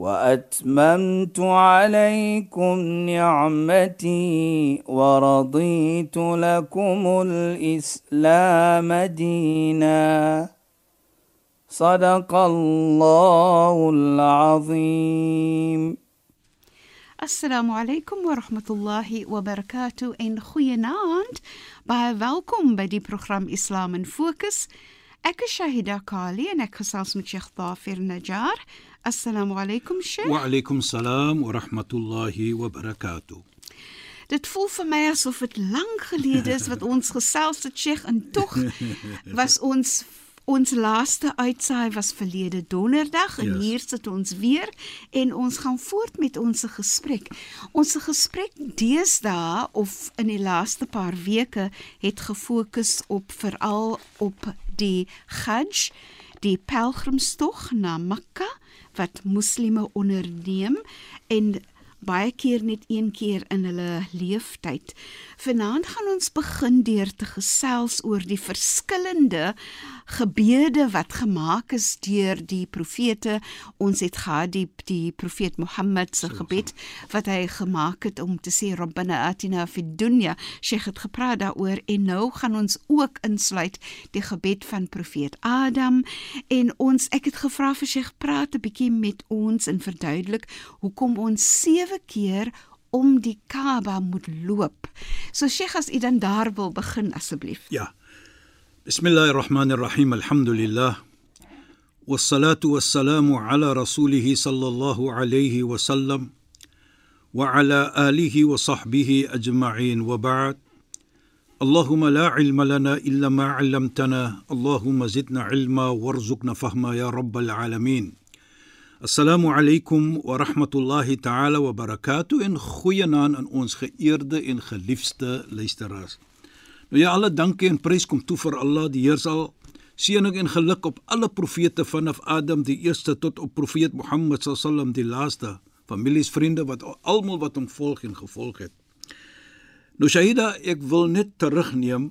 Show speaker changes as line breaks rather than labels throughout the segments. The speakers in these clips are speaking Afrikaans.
وأتممت عليكم نعمتي ورضيت لكم الإسلام دينا. صدق الله العظيم.
السلام عليكم ورحمة الله وبركاته. إن خيانات باي فالكم بدي بروخرام إسلام فوكس أكو شاهدة كالي أنا كساس من شيخ ظافر نجار Assalamu alaykum Sheikh.
Wa alaykum salaam wa rahmatullahi wa barakatuh.
Dit voel vir my asof dit lank gelede is wat ons gesels het Sheikh en tog was ons Ons laaste uitsaai was verlede donderdag en
Yes.
hier sit ons weer en ons gaan voort met ons gesprek. Ons gesprek deesdae of in die laaste paar weke het gefokus op veral op die Hajj, die pelgrimstog na Mekka wat moslimme onderneem en baie keer net een keer in hulle leeftyd. Vanaand gaan ons begin deur te gesels oor die verskillende gebede wat gemaak is deur die profete. Ons het gehad die die profeet Mohammed se gebed wat hy gemaak het om te sê Rabbana atina fid dunya. Sheikh het gepraat daaroor en nou gaan ons ook insluit die gebed van profeet Adam en ons ek het gevra vir Sheikh praat 'n bietjie met ons en verduidelik hoekom ons 7 keer om die Kaaba moet loop. So Sheikh as u dan daar wil begin asseblief.
Ja. Bismillahir Rahmanir Rahim. Alhamdulillah. والصلاه والسلام على رسوله صلى الله عليه وسلم وعلى اله وصحبه اجمعين وبعد اللهم لا علم لنا الا ما علمتنا اللهم زدنا علما وارزقنا فهما يا رب العالمين Assalamu alaykum wa rahmatullahi ta'ala wa barakatuh en goeienaand aan ons geëerde en geliefde luisteraars. Nou ja, alle dankie en prys kom toe vir Allah, die Heer sal seëning en geluk op alle profete vanaf Adam die eerste tot op profeet Mohammed sallam die laaste, families, vriende wat almal wat hom volg en gevolg het. Nou Shahida, ek wil net terugneem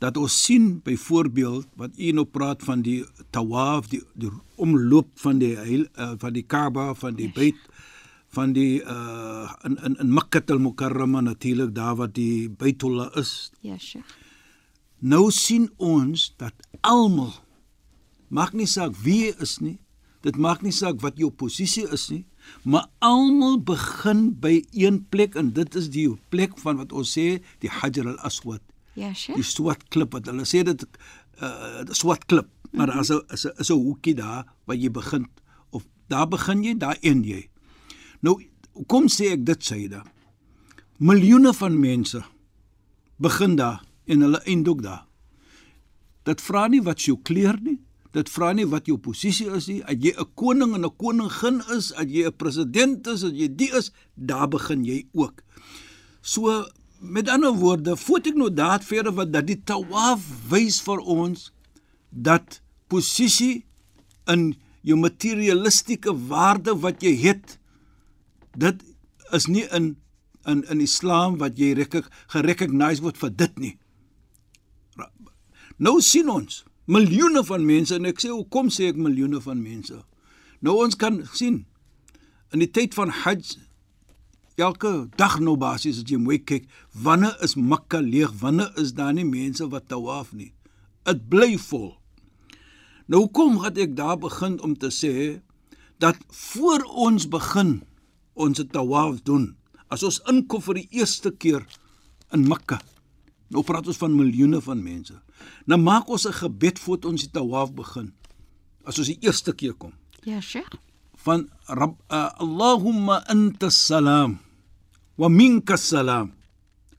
dat ons sien byvoorbeeld wat u nou praat van die tawaf, die, die omloop van die heil, uh, van die Kaaba, van die Beit van die uh in in in Makkah al-Mukarrama natuurlik daar wat die Baitullah is.
Ja, Sheikh.
Nou sien ons dat almal maak nie saak wie is nie. Dit maak nie saak wat jou posisie is nie, maar almal begin by een plek en dit is die plek van wat ons sê die Hajar al-Aswad
Ja,
die
Sheikh.
swart klip wat hulle sê dit uh swart klip maar daar's 'n is 'n is 'n hoekie daar waar jy begin of daar begin jy daar een jy. Nou kom sê ek dit sê daar miljoene van mense begin daar en hulle eindig daar. Dit vra nie wat jou kleur nie dit vra nie wat jou posisie is nie. As jy 'n koning en 'n koningin is as jy 'n president is as jy die is daar begin jy ook. So met ander woorde, voet ek nou daad verder wat dat die tawaf wys vir ons dat posisie in jou materialistiese waarde wat jy het, dit is nie in in in Islam wat jy gerecognize word vir dit nie. Nou sien ons miljoene van mense en ek sê hoekom sê ek miljoene van mense? Nou ons kan sien in die tyd van Hajj elke dag nou basies as jy mooi kyk, wanneer is Mekka leeg? Wanneer is daar nie mense wat tawaf nie? Dit bly vol. Nou kom dat ek daar begin om te sê dat voor ons begin ons tawaf doen, as ons inkom vir die eerste keer in Mekka. Nou praat ons van miljoene van mense. Nou maak ons 'n gebed voor ons die tawaf begin. As ons die eerste keer kom
Ja, Sheikh.
Van Rabb uh, Allahumma anta salam wa minka salam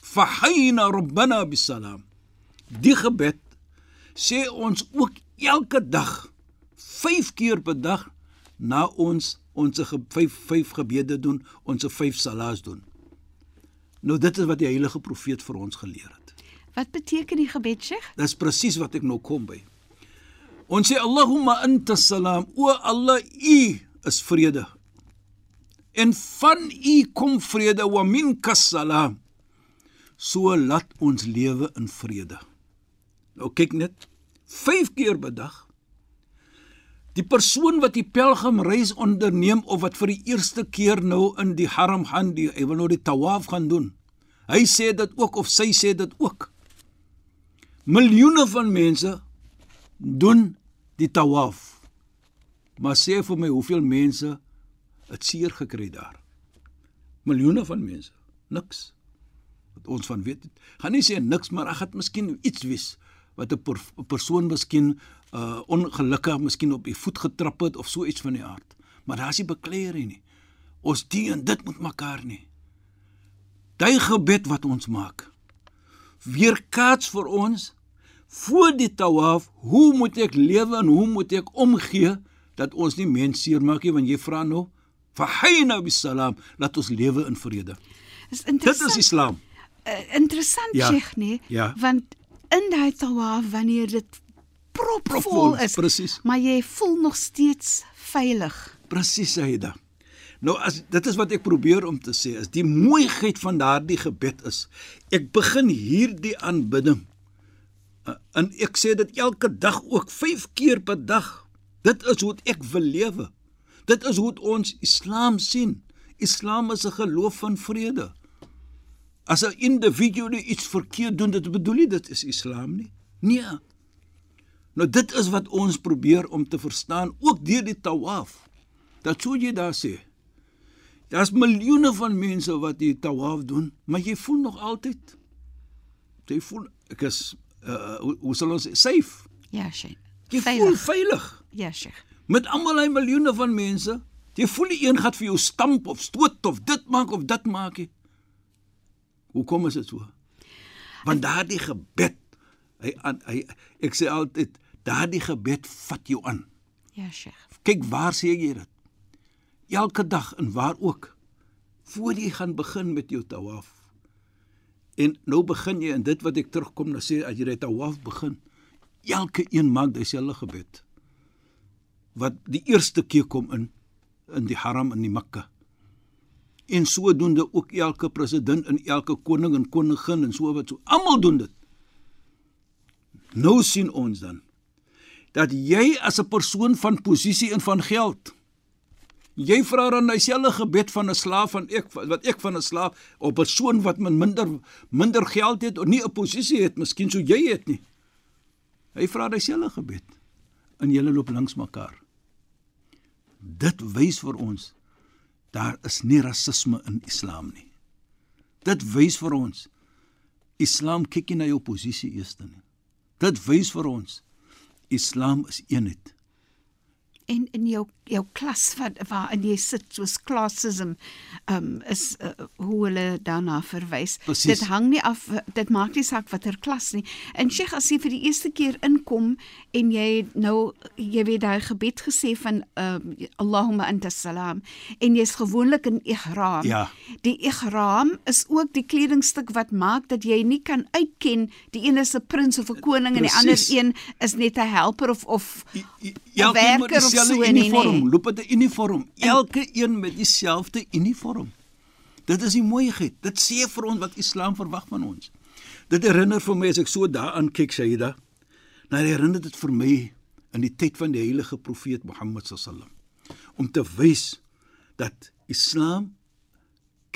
fahayna rabbana bisalam die gebed sê ons ook elke dag 5 keer per dag na ons ons ge, vyf vyf gebede doen, ons vyf salaas doen. Nou dit is wat die heilige profeet vir ons geleer het.
Wat beteken die gebed, Sheikh?
Dis presies wat ek nou kom by. Ons sê Allahumma anta salam, o Allah, U is vrede. En van U kom vrede, wa minka salam. So laat ons lewe in vrede. Nou kyk net 5 keer per dag. Die persoon wat die pelgrimreis onderneem of wat vir die eerste keer nou in die haram gaan, die hy wil nou die tawaf gaan doen. Hy sê dit ook of sy sê dit ook. Miljoene van mense doen die tawaf. Maar sê vir my hoeveel mense het seer gekry daar? Miljoene van mense. Niks. Wat ons van weet. Gaan nie sê niks, maar ag, het miskien iets wees wat 'n per, persoon miskien uh ongelukkig miskien op die voet getrap het of so iets van die aard. Maar daar's nie bekleier nie. Ons dien dit met mekaar nie. Daai gebed wat ons maak. Weerkaats vir ons voor die tawaf, hoe moet ek lewe en hoe moet ek omgee dat ons nie mense seermaak nie want jy vra nou fahayna bisalam laat ons lewe in vrede.
Dis
Dit is Islam.
uh, interessant
Ja.
Sheikh, nee,
Ja.
want in daai tawaf wanneer dit propvol
Propvol,
is,
presies.
maar jy voel nog steeds veilig.
Presies Saida. Nou as dit is wat ek probeer om te sê is die mooiheid van daardie gebed is ek begin hierdie aanbidding uh, en ek sê dit elke dag ook 5 keer per dag. Dit is hoe ek wil lewe. Dit is hoe ons Islam sien. Islam is 'n geloof van vrede. As 'n individu iets verkeerd doen, dit bedoel nie dit is Islam nie. Nee. Nou dit is wat ons probeer om te verstaan ook deur die tawaf. Dat sou jy daar sê. Daar's miljoene van mense wat die tawaf doen, maar jy voel nog altyd jy voel ek is uh, hoe, hoe sal ons sê safe.
Ja, Sheikh.
Jy voel veilig
Ja, Sheikh.
met almal hy miljoene van mense. Jy voel nie een gaan vir jou stamp of stoot of dit maak of dit maak nie. Hoekom is dit so? Want daardie gebed hy aan hy ek sê altyd daardie gebed vat jou aan.
Ja, Sheikh.
Kyk waar sê jy dit? Elke dag en waar ook. Voor jy gaan begin met jou tawaf. En nou begin jy en dit wat ek terugkom na sê as jy die tawaf begin, elke een maak dieselfde gebed. Wat die eerste keer kom in in die haram in die Mekka. En sodoende ook elke president en elke koning en koningin en so wat so almal doen dit. Nou sien ons dan dat jy as 'n persoon van posisie en van geld jy vra dan dieselfde gebed van 'n slaaf van ek wat ek van 'n slaaf op 'n persoon wat min minder minder geld het of nie 'n posisie het, miskien so jy het nie. Hy vra dieselfde gebed en julle loop langs mekaar. Dit wys vir ons daar is nie rasisme in Islam nie. Dit wys vir ons Islam kyk nie na jou posisie eers nie. Dit wys vir ons Islam is eenheid.
En in jou jou klas wat waarin jy sit soos classism um is uh, hoe hulle daarna verwys.
Presies.
Dit hang nie af dit maak nie saak watter klas nie. En Sheikh as jy vir die eerste keer inkom en jy nou jy weet daai gebed gesê van um Allahumma anta salam en jy's gewoonlik in ihram.
Ja.
Die ihram is ook die kledingstuk wat maak dat jy nie kan uitken die een is 'n prins of 'n koning en die ander een is net 'n helper of of 'n
met
werker of
dieselfde
so nie,
uniform,
nee.
loop dit 'n uniform. Elke een met dieselfde uniform. Dit is die mooiheid. Dit sê vir ons wat Islam verwag van ons. Dit herinner vir my as ek so daaraan kyk, Sayyida. Nou herinner dit vir my in die tyd van die heilige profeet Mohammed sallam om te wys dat Islam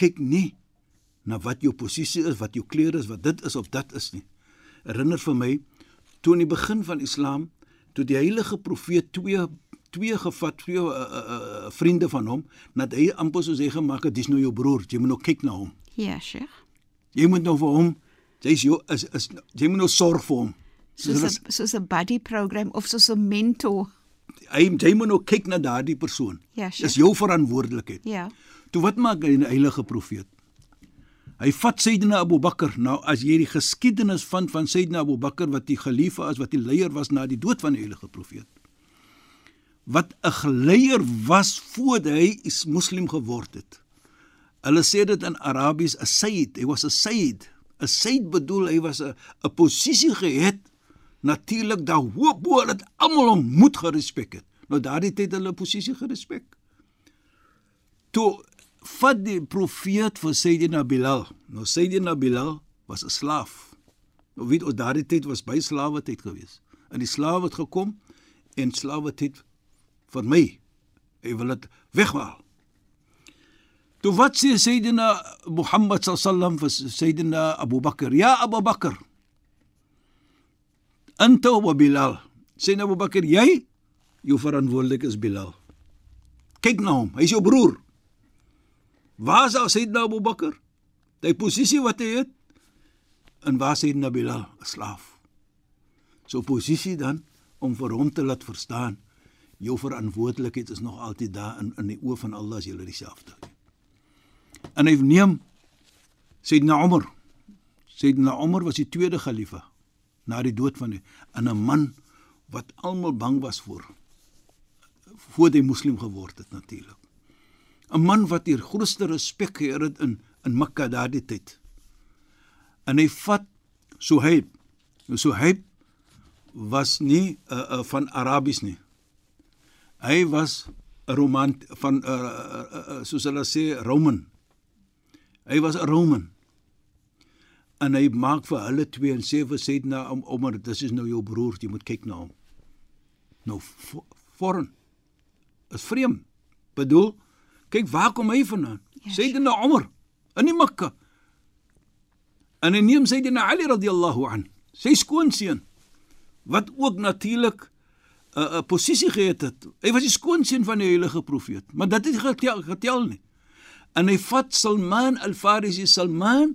kyk nie na wat jou posisie is, wat jou kleur is, wat dit is of dat is nie. Herinner vir my toe in die begin van Islam, toe die heilige profeet twee twee gevat, twee uh, uh, vriende van hom, nadat hy amper soos hy gemaak het, dis nou jou broer, jy moet nou kyk na hom.
Ja, Sheikh.
Jy moet nou vir hom, jy's jou is is jy moet nou sorg vir hom.
soos 'n soos 'n buddy program of soos 'n mentor.
hy jy moet nou kyk na daardie persoon.
Ja, sure.
Dis jou verantwoordelikheid.
Ja.
Toe wat maak hy 'n heilige profeet? Hy vat Sayyidina Abu Bakr. Nou as jy die geskiedenis van van Sayyidina Abu Bakr wat die geliefde is, wat die leier was na die dood van die heilige profeet. Wat 'n geleier was voordat hy is moslim geword het. Hulle sê dit in Arabies 'n sayyid, hy was 'n sayyid. 'n Sayyid bedoel hy was 'n 'n posisie gehad natuurlik daar hoop bo dat almal hom moet gerespek het. Nou daardie tyd hulle posisie gerespek. Toe vat die profeet vir Sayyidina Bilal. Nou Sayyidina Bilal was 'n slaaf. Nou weet ons daardie tyd was by slawe tyd gewees. En die slawe het gekom en slawe tyd vir my. Hy wil dit weghaal. Toe wat sê Sayyidina Muhammad sallam vir Sayyidina Abu Bakr? Ja Abu Bakr. Anta wa Bilal. Sê nou Abu Bakr, jy jou verantwoordelik is Bilal. Kyk na hom, hy's jou broer. Waar is Sayyidina Abu Bakr? Die posisie wat hy het en waar is Sayyidina Bilal, 'n slaaf. So posisie dan om vir hom te laat verstaan jou verantwoordelikheid is nog altyd daar in in die oë van Allah as jy dieselfde. En hy neem Sayyidina Umar. Sayyidina Umar was die tweede khalifa na die dood van in 'n man wat almal bang was voor voor hy moslim geword het natuurlik. 'n Man wat hier grootste respek geëer het in in Mekka daardie tyd. En hy vat Suhaib. Nou Suhaib was nie uh, uh, van Arabies nie. Hy was 'n roman van uh, uh, uh, uh, soos hulle sê Roman. Hy was 'n Roman. En hy maak vir hulle twee en sê vir Sayyidina om Omar, dis is nou jou broer, jy moet kyk na hom. Nou foreign. Is vreemd. Bedoel, kyk waar kom hy vandaan? Yes. Sayyidina Omar in die Mekka. En hy neem Sayyidina Ali radhiyallahu an, sy skoonseun wat ook natuurlik 'n uh, 'n posisie gehad het. Hy was die skoonseun van die heilige profeet, maar dit het getel, getel nie. En hy vat Salman al-Farisi, Salman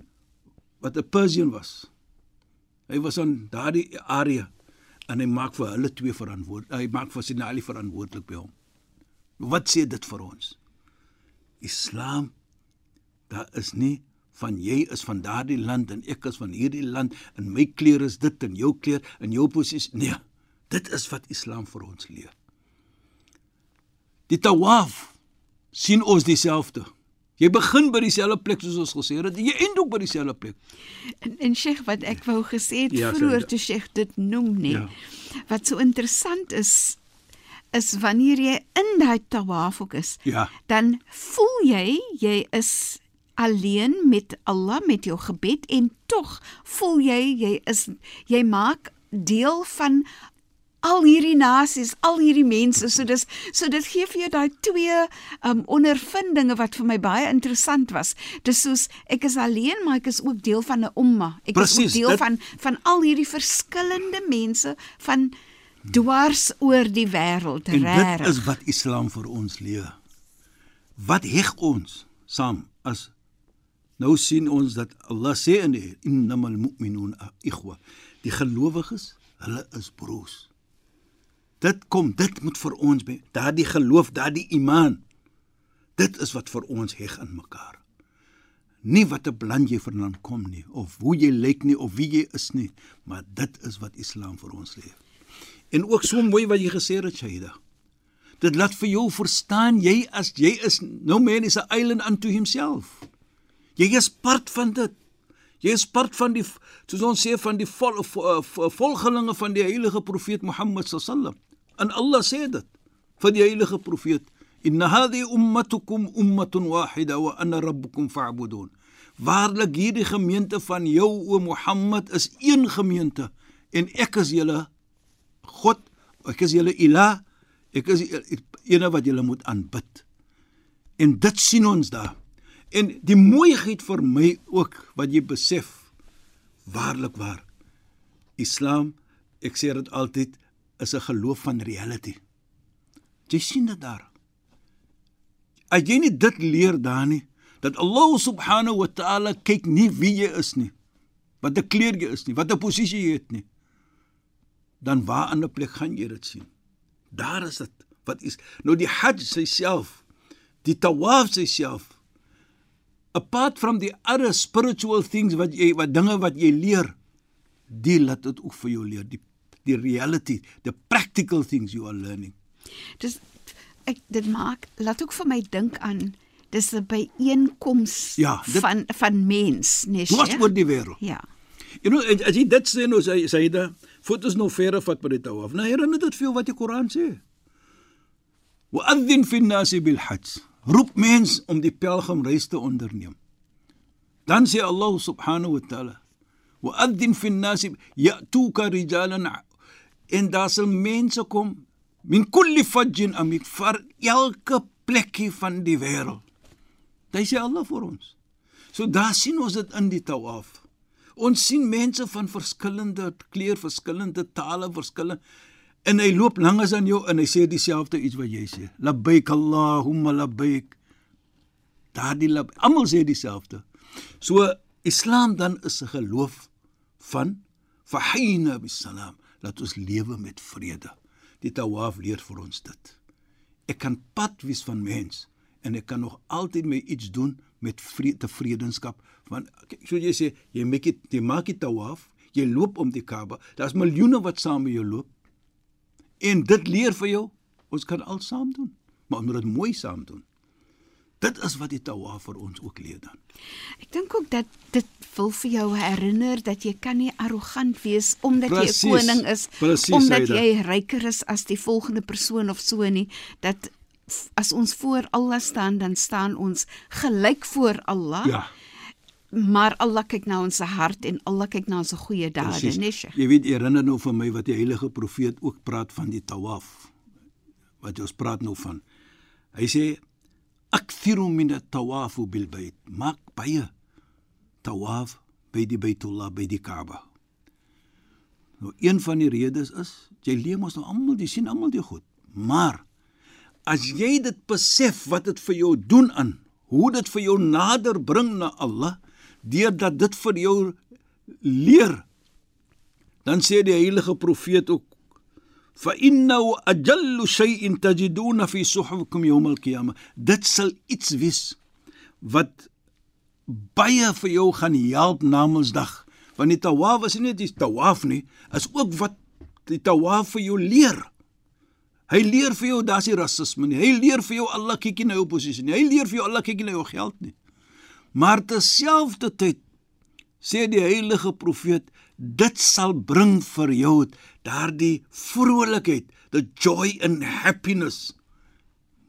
wat 'n Persian was. Hy was aan daardie area en hy maak vir hulle twee verantwoordelik. Hy maak vir Sinali verantwoordelik by hom. Wat sê dit vir ons? Islam daar is nie van jy is van daardie land en ek is van hierdie land en my kleur is dit en jou kleur en jou posisie nee Dit is wat Islam vir ons leer. Die tawaf sien ons dieselfde. Jy begin by dieselfde plek soos ons gesê het, jy eindig ook by dieselfde plek.
En, en Sheikh wat ek wou gesê het ja, vroeër toe Sheikh dit noem nie. Ja. Wat so interessant is is wanneer jy in daai tawaf ook is,
ja.
dan voel jy jy is alleen met Allah met jou gebed en tog voel jy jy is jy maak deel van al hierdie nasies, al hierdie mense. So dis so dit gee vir jou daai twee um ondervindinge wat vir my baie interessant was. Dis soos ek is alleen, maar ek is ook deel van 'n umma. Ek
Precies,
is ook deel dit... van van al hierdie verskillende mense van dwars oor die wêreld.
Dit is wat Islam vir ons leer. Wat heg ons saam as nou sien ons dat Allah sê in die innamal mu'minun ikhwa. Die gelowiges, hulle is broers. Dit kom, dit moet vir ons be, daardie geloof, daardie iman. Dit is wat vir ons heg aan mekaar. Nie wat 'n land jy vandaan kom nie of hoe jy lyk nie of wie jy is nie, maar dit is wat Islam vir ons leer. En ook so mooi wat jy gesê het, Shaida. Dit laat vir jou verstaan jy as jy is no man is a island unto himself. Jy is part van dit. Jy is part van die soos ons sê van die vol, vol, vol, volgelinge van die heilige profeet Mohammed sallam. En Allah sê dit vir die heilige profeet: "Inna hadhi ummatukum ummatun wahida wa ana rabbukum fa'budun." Waarlik hierdie gemeente van jou o Mohammed is een gemeente en ek is julle God, ek is julle Ilah, ek is eene wat julle moet aanbid. En dit sien ons daar. En die mooiheid vir my ook wat jy besef waarlik waar. Islam, ek sê dit altyd, is 'n geloof van reality. Jy sien dit daar. As jy nie dit leer daar nie, dat Allah subhanahu wa ta'ala kyk nie wie jy is nie, wat 'n kleur jy is nie, wat 'n posisie jy het nie, dan waar in 'n plek gaan jy dit sien? Daar is dit. Wat is nou die Hajj self, die Tawaf self. Apart from the other spiritual things wat jy wat dinge wat jy leer, die laat dit ook vir jou leer, die die reality, the practical things you are learning.
Dis ek dit maak laat ook vir my dink aan dis 'n byeenkoms
Ja, dit-
van van mens, nee.
Was
Sheikh?
oor die wêreld.
Ja.
You know, as jy dit sê nou sê sê da, fotos nou verre vat by die tawaf. Nou herinner dit veel wat die Koran sê. Wa'adhin fi an-nasi bil hajj. Roep mens om die pelgrimreis te onderneem. Dan sê Allah subhanahu wa ta'ala: "Wa'adhin fi an-nasi ya'tuka rijalan" en daar sal mense kom min kulli fajjin amik vir elke plekkie van die wêreld. Dit sê Allah vir ons. So daar sien ons dit in die tawaf. Ons sien mense van verskillende kleur, verskillende tale, verskillende en hy loop langs aan jou en hy sê dieselfde iets wat jy sê. Labbaik Allahumma labbaik. Daardie lab almal sê dieselfde. So Islam dan is 'n geloof van fahina bisalam. Laat ons lewe met vrede. Die tawaf leer vir ons dit. Ek kan pad wees van mens en ek kan nog altyd my iets doen met vrede tevredenskap want kyk, so jy sê jy maak dit jy maak dit tawaf jy loop om die Kaaba daar's miljoene wat saam met jou loop en dit leer vir jou ons kan al saam doen maar ons moet dit mooi saam doen dit is wat die tawaf vir ons ook leer dan
Ek dink ook dat dit wil vir jou herinner dat jy kan nie arrogant wees omdat
Precies,
jy 'n koning is,
precies,
omdat
Saida.
jy ryker is as die volgende persoon of so nie, dat as ons voor Allah staan, dan staan ons gelyk voor Allah.
ja
Maar Allah kyk na ons hart en Allah kyk na ons goeie dade. Sheikh?
Jy weet herinner nou vir my wat die heilige profeet ook praat van die tawaf. Wat ons praat nou van. Hy sê akthiru min at-tawaf bil bayt. Maak baie tawaf by die Baitullah by die Kaaba. Nou een van die redes is jy leer mos nou almal, jy sien almal die goed. Maar as jy dit besef wat dit vir jou doen aan, hoe dit vir jou nader bring na Allah, deurdat dit vir jou leer dan sê die heilige profeet ook innahu ajallu shay'in tajiduna fi suhufikum yawm al-qiyamah dit sal iets wees wat baie vir jou gaan help na Mondsdag want die tawaf is nie net die tawaf nie is ook wat die tawaf vir jou leer. Hy leer vir jou daar's nie rasisme nie. Hy leer vir jou Allah kyk nie na jou posisie nie. Hy leer vir jou Allah kyk nie na jou geld nie. Maar terselfdertyd sê die heilige profeet dit sal bring vir jou daardie vrolikheid the joy and happiness.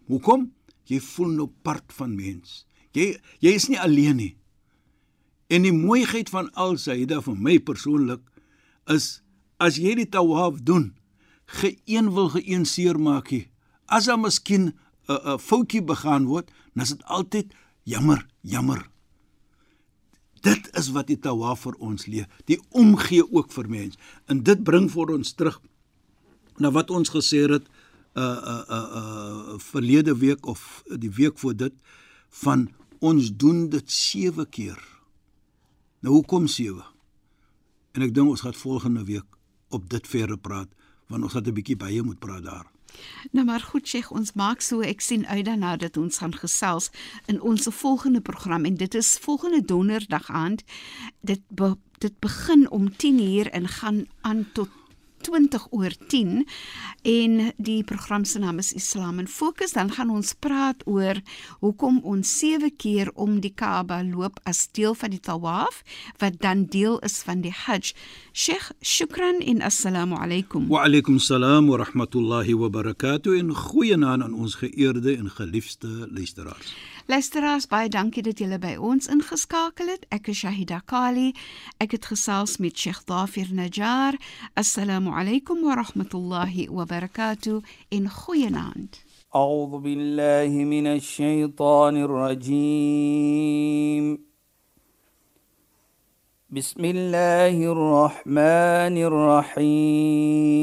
Hoekom? Jy voel nou part van mens. Jy jy is nie alleen nie. En die mooiheid van alsaida vir my persoonlik is as jy die tawaf doen geen wil geen seer maak nie as daar miskien 'n 'n foutjie begaan word dan is dit altyd jammer jammer Dit is wat die tawaf vir ons leer, die omgee ook vir mens. En dit bring vir ons terug na wat ons gesê het uh uh uh, uh verlede week of die week voor dit van ons doen dit 7 keer. Nou hoekom 7? En ek dink ons gaan volgende week op dit verder praat want ons gaan 'n bietjie baie moet praat daar.
Nou maar goed, Sheikh, ons maak so ek sien uit daarna dat ons gaan gesels in ons volgende program en dit is volgende donderdag aand. Dit be, dit begin om 10:00 en gaan aan tot 20 oor 10 en die program se naam is Islam in Fokus dan gaan ons praat oor hoekom ons 7 keer om die Kaaba loop as deel van die tawaf wat dan deel is van die Hajj. Sheikh, shukran en assalamu alaykum.
Wa alaykum salaam wa rahmatullahi wa barakatuh en goeienaand aan ons geëerde en geliefde luisteraars.
Luisteraars, baie dankie dat julle by ons ingeskakel het. Ek is Shahida Kali. Ek het gesels met Sheikh Dafir Najjar. Assalamu alaykum wa rahmatullahi wa barakatuh en goeienaand.
أعوذ بالله من الشيطان الرجيم بسم الله الرحمن الرحيم